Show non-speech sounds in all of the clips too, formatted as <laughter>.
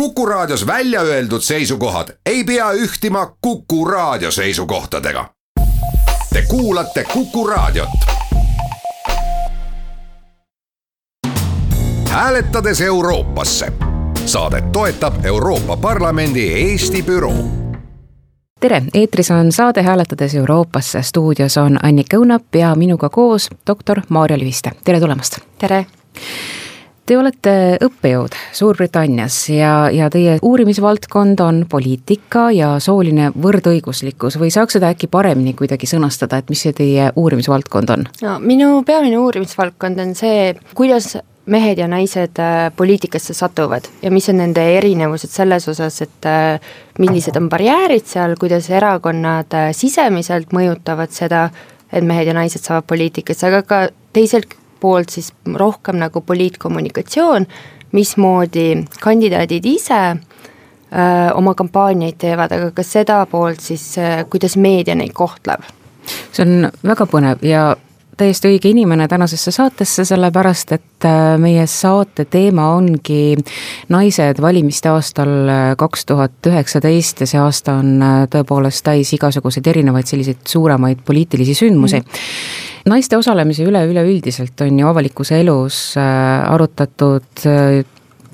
Kuku Raadios välja öeldud seisukohad ei pea ühtima Kuku Raadio seisukohtadega. Te kuulate Kuku Raadiot. hääletades Euroopasse. Saadet toetab Euroopa Parlamendi Eesti büroo tere, eetris on saade Hääletades Euroopasse, stuudios on Annika Õunap ja minuga koos doktor Maarja Lüviste, tere tulemast. tere Te olete õppejõud Suurbritannias ja, ja teie uurimisvaldkond on poliitika ja sooline võrdõiguslikkus või saaks seda äkki paremini kuidagi sõnastada, et mis see teie uurimisvaldkond on? no minu peamine uurimisvaldkond on see, kuidas mehed ja naised äh, poliitikasse satuvad ja mis on nende erinevused selles osas, et äh, millised on barjäärid seal, kuidas erakonnad äh, sisemiselt mõjutavad seda, et mehed ja naised saavad poliitikasse, aga ka teiselt poolt siis rohkem nagu poliitkommunikatsioon, mismoodi kandidaadid ise öö, oma kampaaniaid teevad, aga ka seda poolt siis, kuidas meedia neid kohtleb. see on väga põnev ja täiesti õige inimene tänasesse saatesse, sellepärast et äh, meie saate teema ongi naised valimiste aastal äh, kaks tuhat üheksateist ja see aasta on äh, tõepoolest täis igasuguseid erinevaid selliseid suuremaid poliitilisi sündmusi mm. naiste osalemise üle üleüldiselt on ju avalikkuse elus arutatud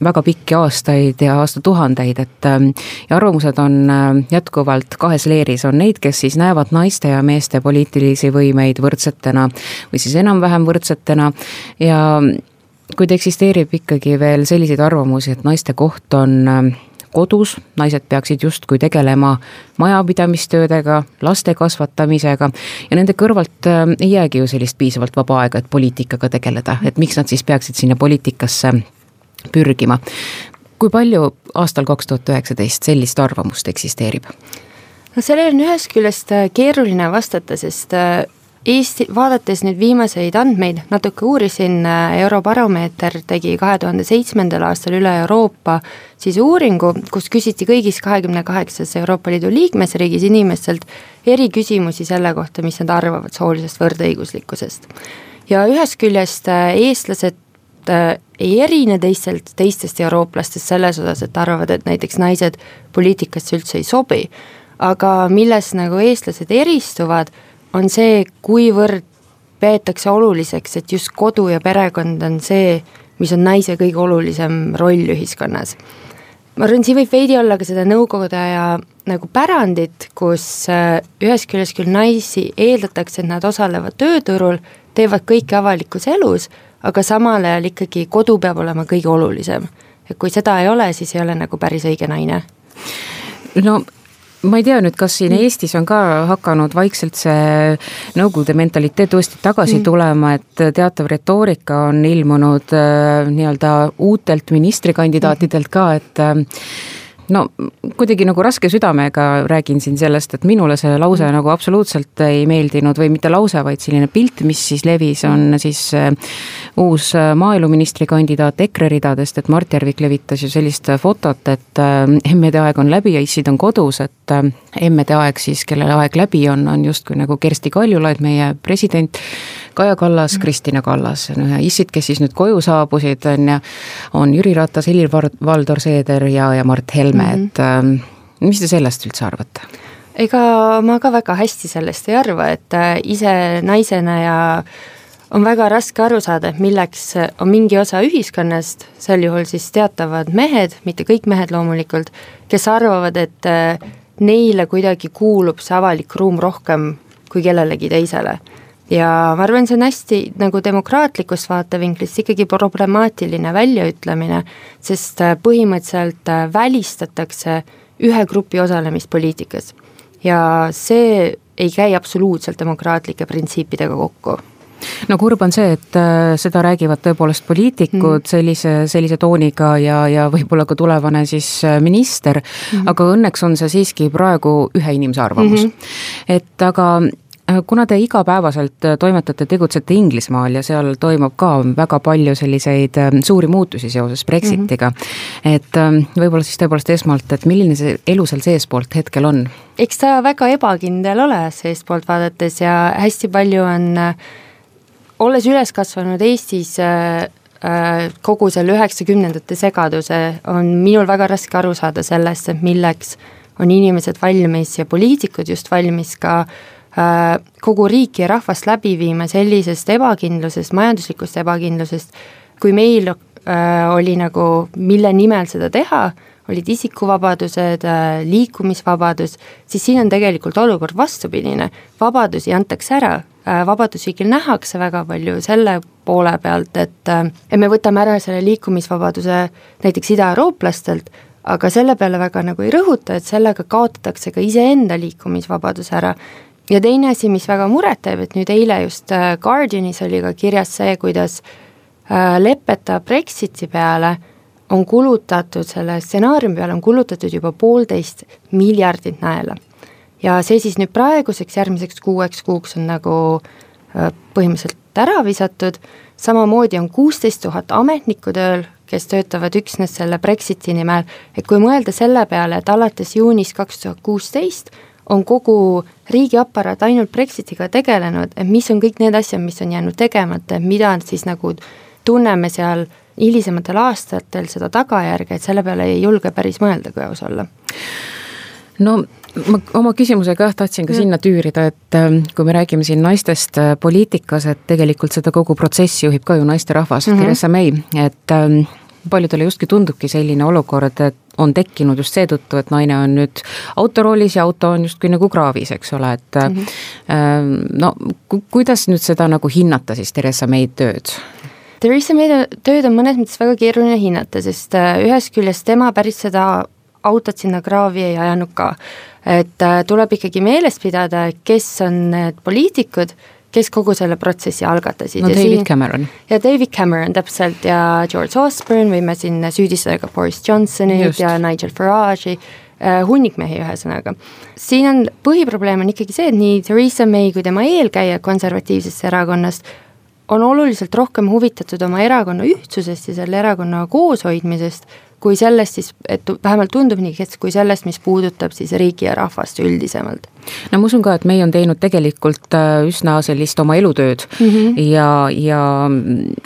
väga pikki aastaid ja aastatuhandeid, et ähm, ja arvamused on ähm, jätkuvalt kahes leeris, on neid, kes siis näevad naiste ja meeste poliitilisi võimeid võrdsetena või siis enam-vähem võrdsetena. Ja kuid eksisteerib ikkagi veel selliseid arvamusi, et naiste koht on ähm, kodus, naised peaksid justkui tegelema majapidamistöödega, laste kasvatamisega. Ja nende kõrvalt ei jäägi ju sellist piisavalt vaba aega, et poliitikaga tegeleda, et miks nad siis peaksid sinna poliitikasse pürgima. kui palju aastal kaks tuhat üheksateist sellist arvamust eksisteerib? no sellele on ühest küljest äh, keeruline vastata, sest äh, Eesti, vaadates nüüd viimaseid andmeid, natuke uurisin, äh, Eurobaromeeter tegi kahe tuhande seitsmendal aastal üle Euroopa siis uuringu, kus küsiti kõigis kahekümne kaheksas Euroopa Liidu liikmesriigis inimestelt eri küsimusi selle kohta, mis nad arvavad soolisest võrdõiguslikkusest. ja ühest küljest eestlased äh, ei erine teistelt, teistest eurooplastest selles osas, et arvavad, et näiteks naised poliitikasse üldse ei sobi, aga milles nagu eestlased eristuvad, on see, kuivõrd peetakse oluliseks, et just kodu ja perekond on see, mis on naise kõige olulisem roll ühiskonnas. ma arvan, siin võib veidi olla ka seda nõukogude aja nagu pärandit, kus äh, ühest küljest küll naisi eeldatakse, et nad osalevad tööturul, teevad kõike avalikus elus, aga samal ajal ikkagi kodu peab olema kõige olulisem. et kui seda ei ole, siis ei ole nagu päris õige naine. no ma ei tea nüüd, kas siin mm. Eestis on ka hakanud vaikselt see Nõukogude mentaliteet uuesti tagasi mm. tulema, et teatav retoorika on ilmunud äh, nii-öelda uutelt ministrikandidaatidelt ka, et äh, no kuidagi nagu raske südamega räägin siin sellest, et minule see lause mm. nagu absoluutselt ei meeldinud või mitte lause, vaid selline pilt, mis siis levis, on siis äh, uus äh, maaeluministri kandidaat EKRE ridadest, et Mart Järvik levitas ju sellist fotot, et äh, emmede aeg on läbi ja issid on kodus, et emmede aeg siis, kellel aeg läbi on, on justkui nagu Kersti Kaljulaid, meie president Kaja Kallas, Kristina Kallas, issid, kes siis nüüd koju saabusid, on ju, on Jüri Ratas, Helir-Valdor Seeder ja, ja Mart Helme mm, -hmm. et ähm, mis te sellest üldse arvate? ega ma ka väga hästi sellest ei arva, et äh, ise naisena ja on väga raske aru saada, et milleks on mingi osa ühiskonnast, sel juhul siis teatavad mehed, mitte kõik mehed loomulikult, kes arvavad, et äh, neile kuidagi kuulub see avalik ruum rohkem kui kellelegi teisele ja ma arvan, see on hästi nagu demokraatlikust vaatevinklist ikkagi problemaatiline väljaütlemine, sest äh, põhimõtteliselt äh, välistatakse ühe grupi osalemist poliitikas. ja see ei käi absoluutselt demokraatlike printsiipidega kokku no kurb on see, et äh, seda räägivad tõepoolest poliitikud mm. sellise, sellise tooniga ja, ja võib-olla ka tulevane siis minister mm, -hmm. aga õnneks on see siiski praegu ühe inimese arvamus mm. -hmm. et aga kuna te igapäevaselt äh, toimetate, tegutsete Inglismaal ja seal toimub ka väga palju selliseid ähm, suuri muutusi seoses Brexitiga mm. -hmm. et ähm, võib-olla siis tõepoolest esmalt, et milline see elu seal seestpoolt hetkel on? eks ta väga ebakindel ole seestpoolt vaadates ja hästi palju on, äh, olles üles kasvanud Eestis kogu selle üheksakümnendate segaduse, on minul väga raske aru saada sellest, et milleks on inimesed valmis ja poliitikud just valmis ka äh, kogu riiki ja rahvast läbi viima sellisest ebakindlusest, majanduslikust ebakindlusest, kui meil äh, oli nagu, mille nimel seda teha, olid isikuvabadused, äh, liikumisvabadus, siis siin on tegelikult olukord vastupidine, vabadusi antakse ära, vabadusi küll nähakse väga palju selle poole pealt, et et me võtame ära selle liikumisvabaduse näiteks idaeurooplastelt, aga selle peale väga nagu ei rõhuta, et sellega kaotatakse ka iseenda liikumisvabadus ära. Ja teine asi, mis väga muret teeb, et nüüd eile just äh, Guardianis oli ka kirjas see, kuidas äh, lepeta Brexiti peale on kulutatud, selle stsenaariumi peale on kulutatud juba poolteist miljardit naela. ja see siis nüüd praeguseks järgmiseks kuueks kuuks on nagu äh, põhimõtteliselt ära visatud, samamoodi on kuusteist tuhat ametnikku tööl, kes töötavad üksnes selle Brexiti nimel, et kui mõelda selle peale, et alates juunist kaks tuhat kuusteist on kogu riigiaparaat ainult Brexitiga tegelenud, et mis on kõik need asjad, mis on jäänud tegemata, et mida siis nagu tunneme seal hilisematel aastatel seda tagajärge, et selle peale ei julge päris mõelda, kui aus olla. no ma oma küsimusega jah, tahtsin ka sinna tüürida, et ähm, kui me räägime siin naistest äh, poliitikas, et tegelikult seda kogu protsessi juhib ka ju naisterahvas mm, -hmm. Theresa May, et ähm, paljudele justkui tundubki selline olukord, et on tekkinud just seetõttu, et naine on nüüd autoroolis ja auto on justkui nagu kraavis, eks ole, et mm -hmm. no ku, kuidas nüüd seda nagu hinnata siis Theresa May tööd? Theresa May tööd on mõnes mõttes väga keeruline hinnata, sest äh, ühest küljest tema päris seda autot sinna kraavi ei ajanud ka. et äh, tuleb ikkagi meeles pidada, kes on need poliitikud kes kogu selle protsessi algatasid. no ja David siin, Cameron. ja David Cameron täpselt ja George Osborne, võime siin süüdistada ka Boris Johnsonit ja Nigel Farage'i äh,, hunnik mehi ühesõnaga. siin on, põhiprobleem on ikkagi see, et nii Theresa May kui tema eelkäija konservatiivsest erakonnast on oluliselt rohkem huvitatud oma erakonna ühtsusest ja selle erakonna kooshoidmisest, kui sellest siis, et vähemalt tundub nii, et kui sellest, mis puudutab siis riiki ja rahvast üldisemalt. no ma usun ka, et meie on teinud tegelikult äh, üsna sellist oma elutööd mm -hmm. ja, ja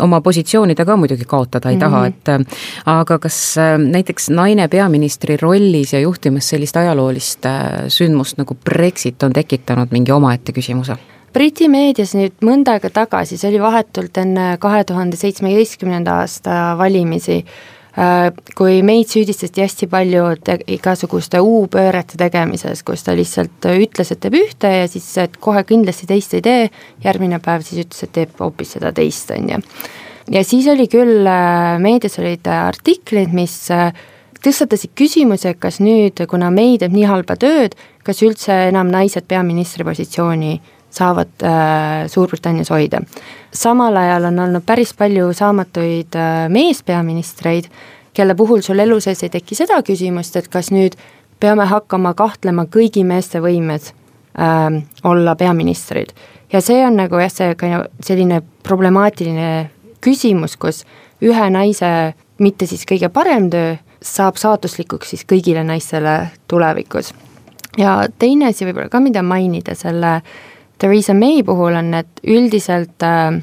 oma positsioonida ka muidugi kaotada ei mm -hmm. taha, et äh, aga kas äh, näiteks naine peaministri rollis ja juhtimas sellist ajaloolist sündmust nagu Brexit on tekitanud mingi omaette küsimuse? Briti meedias nüüd mõnda aega tagasi, see oli vahetult enne kahe tuhande seitsmeteistkümnenda aasta valimisi, kui meid süüdistati hästi palju igasuguste U-pöörete tegemises, kus ta lihtsalt ütles, et teeb ühte ja siis, et kohe kindlasti teist ei tee, järgmine päev siis ütles, et teeb hoopis seda teist, on ju. ja siis oli küll, äh, meedias olid artiklid, mis äh, tõstatasid küsimuse, kas nüüd, kuna May teeb nii halba tööd, kas üldse enam naised peaministri positsiooni saavad äh, Suurbritannias hoida samal ajal on olnud päris palju saamatuid äh, meespeaministreid, kelle puhul sul elu sees ei teki seda küsimust, et kas nüüd peame hakkama kahtlema kõigi meeste võimes äh, olla peaministrid. ja see on nagu jah, see selline problemaatiline küsimus, kus ühe naise mitte siis kõige parem töö saab saatuslikuks siis kõigile naistele tulevikus. ja teine asi võib-olla ka, mida mainida selle Theresa May puhul on, et üldiselt äh,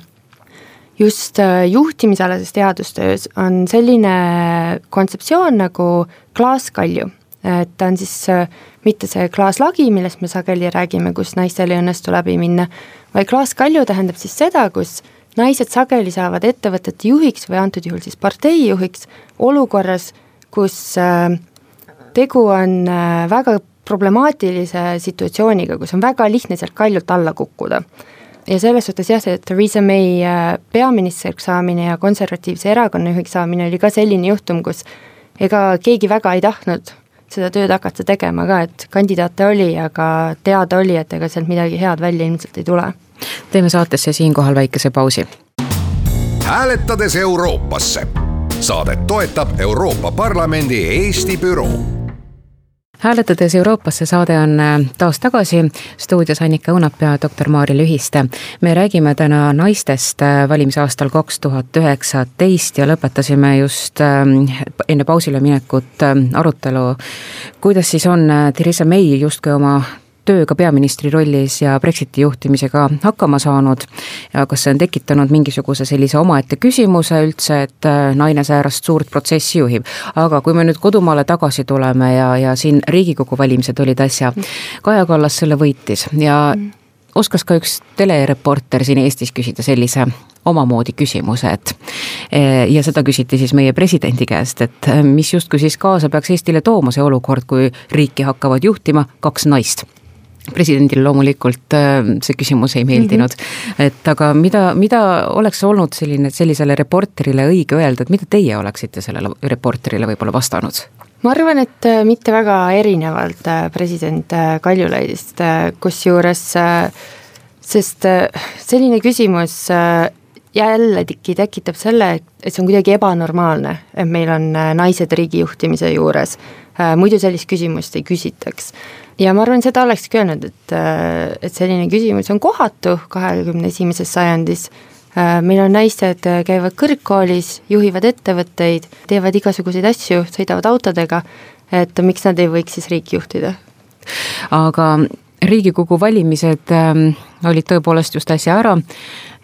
just äh, juhtimisalases teadustöös on selline kontseptsioon nagu klaaskalju. et ta on siis äh, mitte see klaaslagi, millest me sageli räägime, kus naistel ei õnnestu läbi minna, vaid klaaskalju tähendab siis seda, kus naised sageli saavad ettevõtete juhiks või antud juhul siis partei juhiks olukorras, kus tegu on väga problemaatilise situatsiooniga, kus on väga lihtne sealt kaljult alla kukkuda. ja selles suhtes jah, see Theresa May äh, peaministriks saamine ja konservatiivse erakonna juhiks saamine oli ka selline juhtum, kus ega keegi väga ei tahtnud seda tööd hakata tegema ka, et kandidaate oli, aga teada oli, et ega sealt midagi head välja ilmselt ei tule. teeme saatesse siinkohal väikese pausi. hääletades Euroopasse. Saadet toetab Euroopa Parlamendi Eesti büroo hääletades Euroopasse saade on äh, taas tagasi, stuudios Annika Õunap ja doktor Maarja Lühiste. me räägime täna naistest äh, valimisaastal kaks tuhat üheksateist ja lõpetasime just ähm, enne pausile minekut arutelu, kuidas siis on äh, Theresa May justkui oma tööga peaministri rollis ja Brexiti juhtimisega hakkama saanud ja kas see on tekitanud mingisuguse sellise omaette küsimuse üldse, et äh, naine säärast suurt protsessi juhib. aga kui me nüüd kodumaale tagasi tuleme ja, ja siin Riigikogu valimised olid äsja, Kaja Kallas selle võitis ja oskas ka üks telereporter siin Eestis küsida sellise omamoodi küsimuse, et eh, ja seda küsiti siis meie presidendi käest, et eh, mis justkui siis kaasa peaks Eestile tooma see olukord, kui riiki hakkavad juhtima kaks naist presidendile loomulikult eh, see küsimus ei meeldinud mm, -hmm. et aga mida, mida oleks olnud selline, sellisele reporterile õige öelda, et mida teie oleksite sellele reporterile võib-olla vastanud? ma arvan, et äh, mitte väga erinevalt äh, president äh, Kaljulaidist, kusjuures sest selline küsimus jällegi tekitab selle, et see on kuidagi ebanormaalne, et meil on naised riigijuhtimise juures. Muidu sellist küsimust ei küsitaks. ja ma arvan, seda olekski öelnud, et, et selline küsimus on kohatu kahekümne esimeses sajandis Äh, meil on naised, äh, käivad kõrgkoolis, juhivad ettevõtteid, teevad igasuguseid asju, sõidavad autodega, et miks nad ei võiks siis riiki juhtida? aga Riigikogu valimised ähm, olid tõepoolest just äsja ära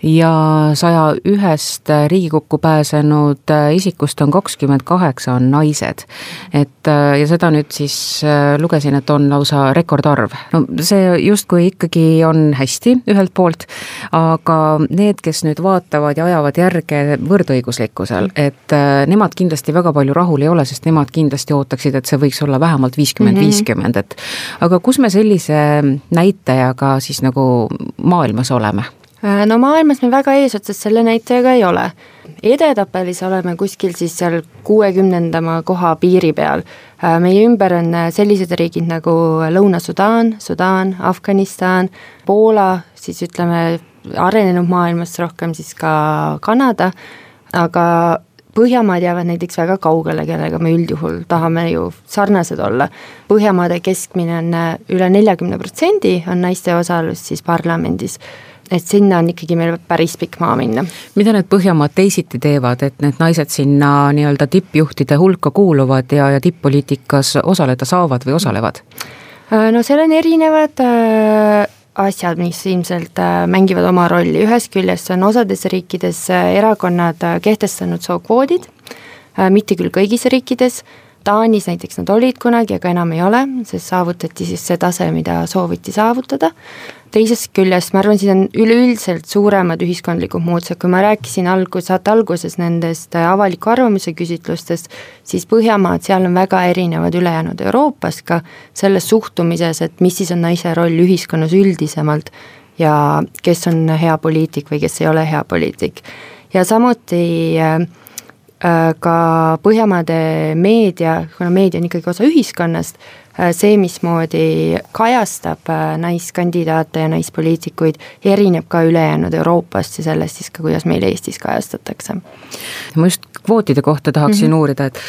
ja saja ühest Riigikokku pääsenud äh, isikust on kakskümmend kaheksa on naised. et äh, ja seda nüüd siis äh, lugesin, et on lausa rekordarv. no see justkui ikkagi on hästi ühelt poolt, aga need, kes nüüd vaatavad ja ajavad järge võrdõiguslikkusel, et nemad kindlasti väga palju rahul ei ole, sest nemad kindlasti ootaksid, et see võiks olla vähemalt viiskümmend, mhm. viiskümmend, et aga kus me sellise näitajaga siis nagu maailmas oleme? Äh, no maailmas me väga eesotsas selle näitajaga ei ole. edetabelis oleme kuskil siis seal kuuekümnendama koha piiri peal. Äh, meie ümber on äh, sellised riigid nagu Lõuna-Sudaan, Sudaan, Afganistan, Poola, siis ütleme arenenud maailmast rohkem siis ka Kanada, aga Põhjamaad jäävad näiteks väga kaugele, kellega me üldjuhul tahame ju sarnased olla. Põhjamaade keskmine on üle neljakümne protsendi, on naiste osalus siis parlamendis et sinna on ikkagi meil päris pikk maa minna. mida need Põhjamaad teisiti teevad, et need naised sinna nii-öelda tippjuhtide hulka kuuluvad ja, ja tipp-poliitikas osaleda saavad või osalevad? Äh, no seal on erinevad äh, asjad, mis ilmselt äh, mängivad oma rolli, ühest küljest on osades riikides erakonnad kehtestanud sookvoodid, mitte küll kõigis riikides, Taanis näiteks nad olid kunagi, aga enam ei ole, sest saavutati siis see tase, mida sooviti saavutada teisest küljest ma arvan, siin on üleüldiselt suuremad ühiskondlikud muutused, kui ma rääkisin algus, saate alguses nendest äh, avaliku arvamuse küsitlustest, siis Põhjamaad, seal on väga erinevad ülejäänud Euroopas ka selles suhtumises, et mis siis on naise roll ühiskonnas üldisemalt ja kes on hea poliitik või kes ei ole hea poliitik. ja samuti äh, äh ka Põhjamaade meedia, kuna meedia on ikkagi osa ühiskonnast, see, mismoodi kajastab äh, naiskandidaate ja naispoliitikuid, erineb ka ülejäänud Euroopast ja sellest siis ka, kuidas meil Eestis kajastatakse. ma just kvootide kohta tahaksin mm -hmm. uurida, et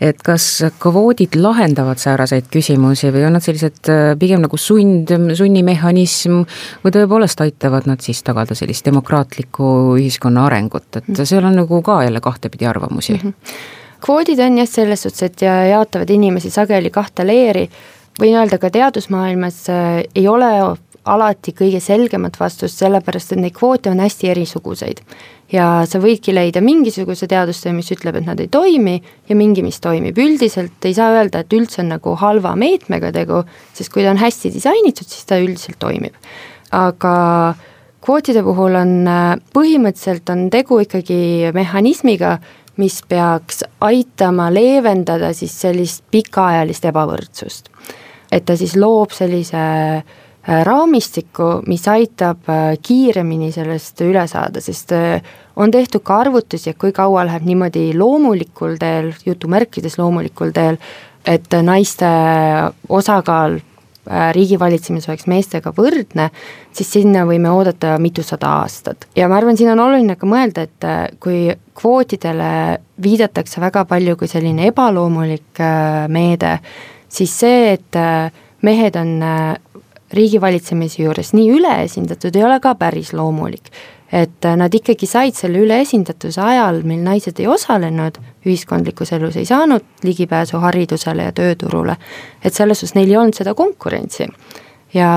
et kas kvoodid lahendavad sääraseid küsimusi või on nad sellised äh, pigem nagu sund, sunnimehhanism või tõepoolest aitavad nad siis tagada sellist demokraatlikku ühiskonna arengut, et mhm. seal on nagu ka jälle kahtepidi arvamusi mm. -hmm kvoodid on jah, selles suhtes, et jaotavad inimesi sageli kahte leeri, võin öelda ka teadusmaailmas äh, ei ole alati kõige selgemat vastust, sellepärast et neid kvoote on hästi erisuguseid. ja sa võidki leida mingisuguse teadustöö, mis ütleb, et nad ei toimi ja mingi, mis toimib, üldiselt ei saa öelda, et üldse on nagu halva meetmega tegu, sest kui ta on hästi disainitud, siis ta üldiselt toimib. aga kvootide puhul on äh, põhimõtteliselt on tegu ikkagi mehhanismiga, mis peaks aitama leevendada siis sellist pikaajalist ebavõrdsust. et ta siis loob sellise äh, raamistiku, mis aitab äh, kiiremini sellest üle saada, sest äh, on tehtud ka arvutusi, et kui kaua läheb niimoodi loomulikul teel, jutumärkides loomulikul teel, et naiste osakaal riigivalitsemis oleks meestega võrdne, siis sinna võime oodata mitusada aastat. ja ma arvan, siin on oluline ka mõelda, et äh, kui kvootidele viidatakse väga palju kui selline ebaloomulik äh, meede, siis see, et mehed on riigivalitsemise juures nii üleesindatud, ei ole ka päris loomulik et äh, nad ikkagi said selle üleesindatuse ajal, mil naised ei osalenud ühiskondlikus elus, ei saanud ligipääsu haridusele ja tööturule, et selles suhtes neil ei olnud seda konkurentsi. ja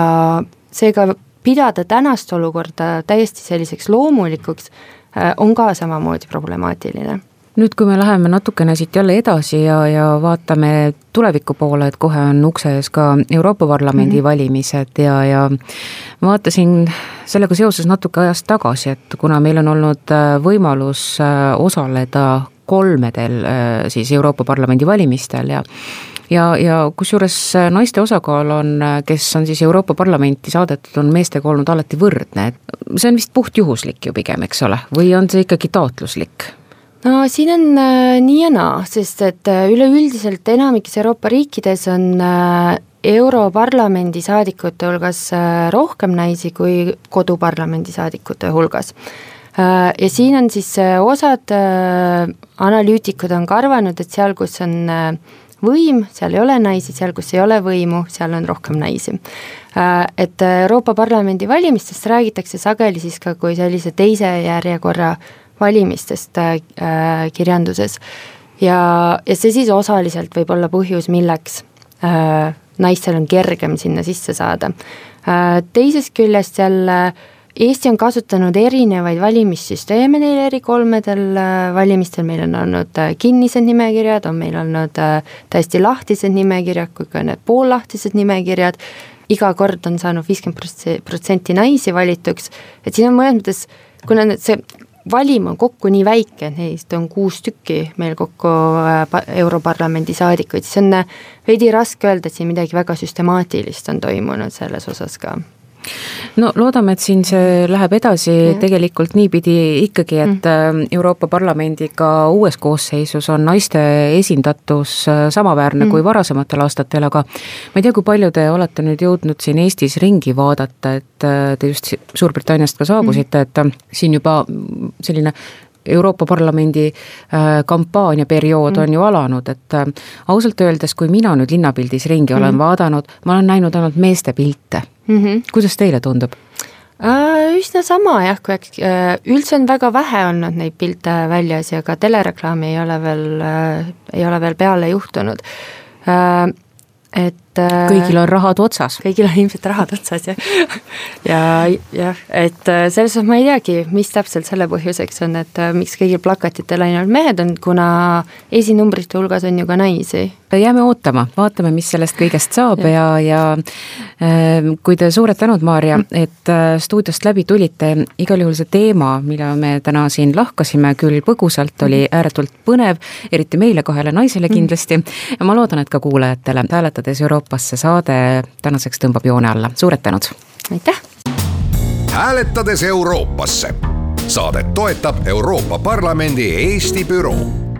seega pidada tänast olukorda täiesti selliseks loomulikuks äh, on ka samamoodi problemaatiline nüüd, kui me läheme natukene siit jälle edasi ja, ja vaatame tuleviku poole, et kohe on ukse ees ka Euroopa Parlamendi mm -hmm. valimised ja, ja vaatasin sellega seoses natuke ajas tagasi, et kuna meil on olnud äh, võimalus äh, osaleda kolmedel siis Euroopa Parlamendi valimistel ja ja, ja kusjuures naiste osakaal on, kes on siis Euroopa Parlamenti saadetud, on meestega olnud alati võrdne, et see on vist puhtjuhuslik ju pigem, eks ole, või on see ikkagi taotluslik? No siin on äh, nii ja naa, sest et äh, üleüldiselt enamikes Euroopa riikides on äh, Europarlamendi saadikute hulgas äh, rohkem naisi kui koduparlamendi saadikute hulgas äh,. Ja siin on siis äh, osad analüütikud on ka arvanud, et seal, kus on võim, seal ei ole naisi, seal, kus ei ole võimu, seal on rohkem naisi. Et Euroopa Parlamendi valimistest räägitakse sageli siis ka kui sellise teise järjekorra valimistest äh, kirjanduses. ja, ja see siis osaliselt võib olla põhjus, milleks äh, naistel on kergem sinna sisse saada äh,. teisest küljest jälle Eesti on kasutanud erinevaid valimissüsteeme neil eri kolmedel äh, valimistel, meil on olnud äh, kinnised nimekirjad, on meil olnud äh, täiesti lahtised nimekirjad, kui ka need poollahtised nimekirjad, iga kord on saanud viiskümmend protsenti naisi valituks, et siin on mõnes mõttes, kuna see valim on kokku nii väike, neist on kuus tükki meil kokku äh, Europarlamendi saadikuid, siis on äh, veidi raske öelda, et siin midagi väga süstemaatilist on toimunud selles osas ka no loodame, et siin see läheb edasi ja. tegelikult niipidi ikkagi, et mm. Euroopa Parlamendiga uues koosseisus on naiste esindatus äh, samaväärne mm. kui varasematel aastatel, aga ma ei tea, kui palju te olete nüüd jõudnud siin Eestis ringi vaadata, et äh, te just Suurbritanniast ka saabusite mm., et siin juba selline Euroopa Parlamendi äh, kampaaniaperiood mm. on ju alanud, et äh, ausalt öeldes, kui mina nüüd linnapildis ringi olen mm. vaadanud, ma olen näinud ainult meeste pilte mm. -hmm. kuidas teile tundub? Äh, üsna sama jah, kui üldse on väga vähe olnud neid pilte väljas ja ka telereklaami ei ole veel, ei ole veel peale juhtunud et äh, kõigil on rahad otsas. kõigil on ilmselt rahad otsas jah. <laughs> ja jah, et äh, selles suhtes ma ei teagi, mis täpselt selle põhjuseks on, et äh, miks kõigil plakatitel ainult mehed on, kuna esinumbrite hulgas on ju ka naisi. jääme ootama, vaatame, mis sellest kõigest saab ja, ja, ja kui te suured tänud, Maarja, mm. et stuudiost läbi tulite, igal juhul see teema, mille me täna siin lahkasime, küll põgusalt, oli mm. ääretult põnev, eriti meile kahele naisele mm. kindlasti ja ma loodan, et ka kuulajatele hääletades Euroopasse saade tänaseks tõmbab joone alla, suured tänud! aitäh! hääletades Euroopasse. saadet toetab Euroopa Parlamendi Eesti büroo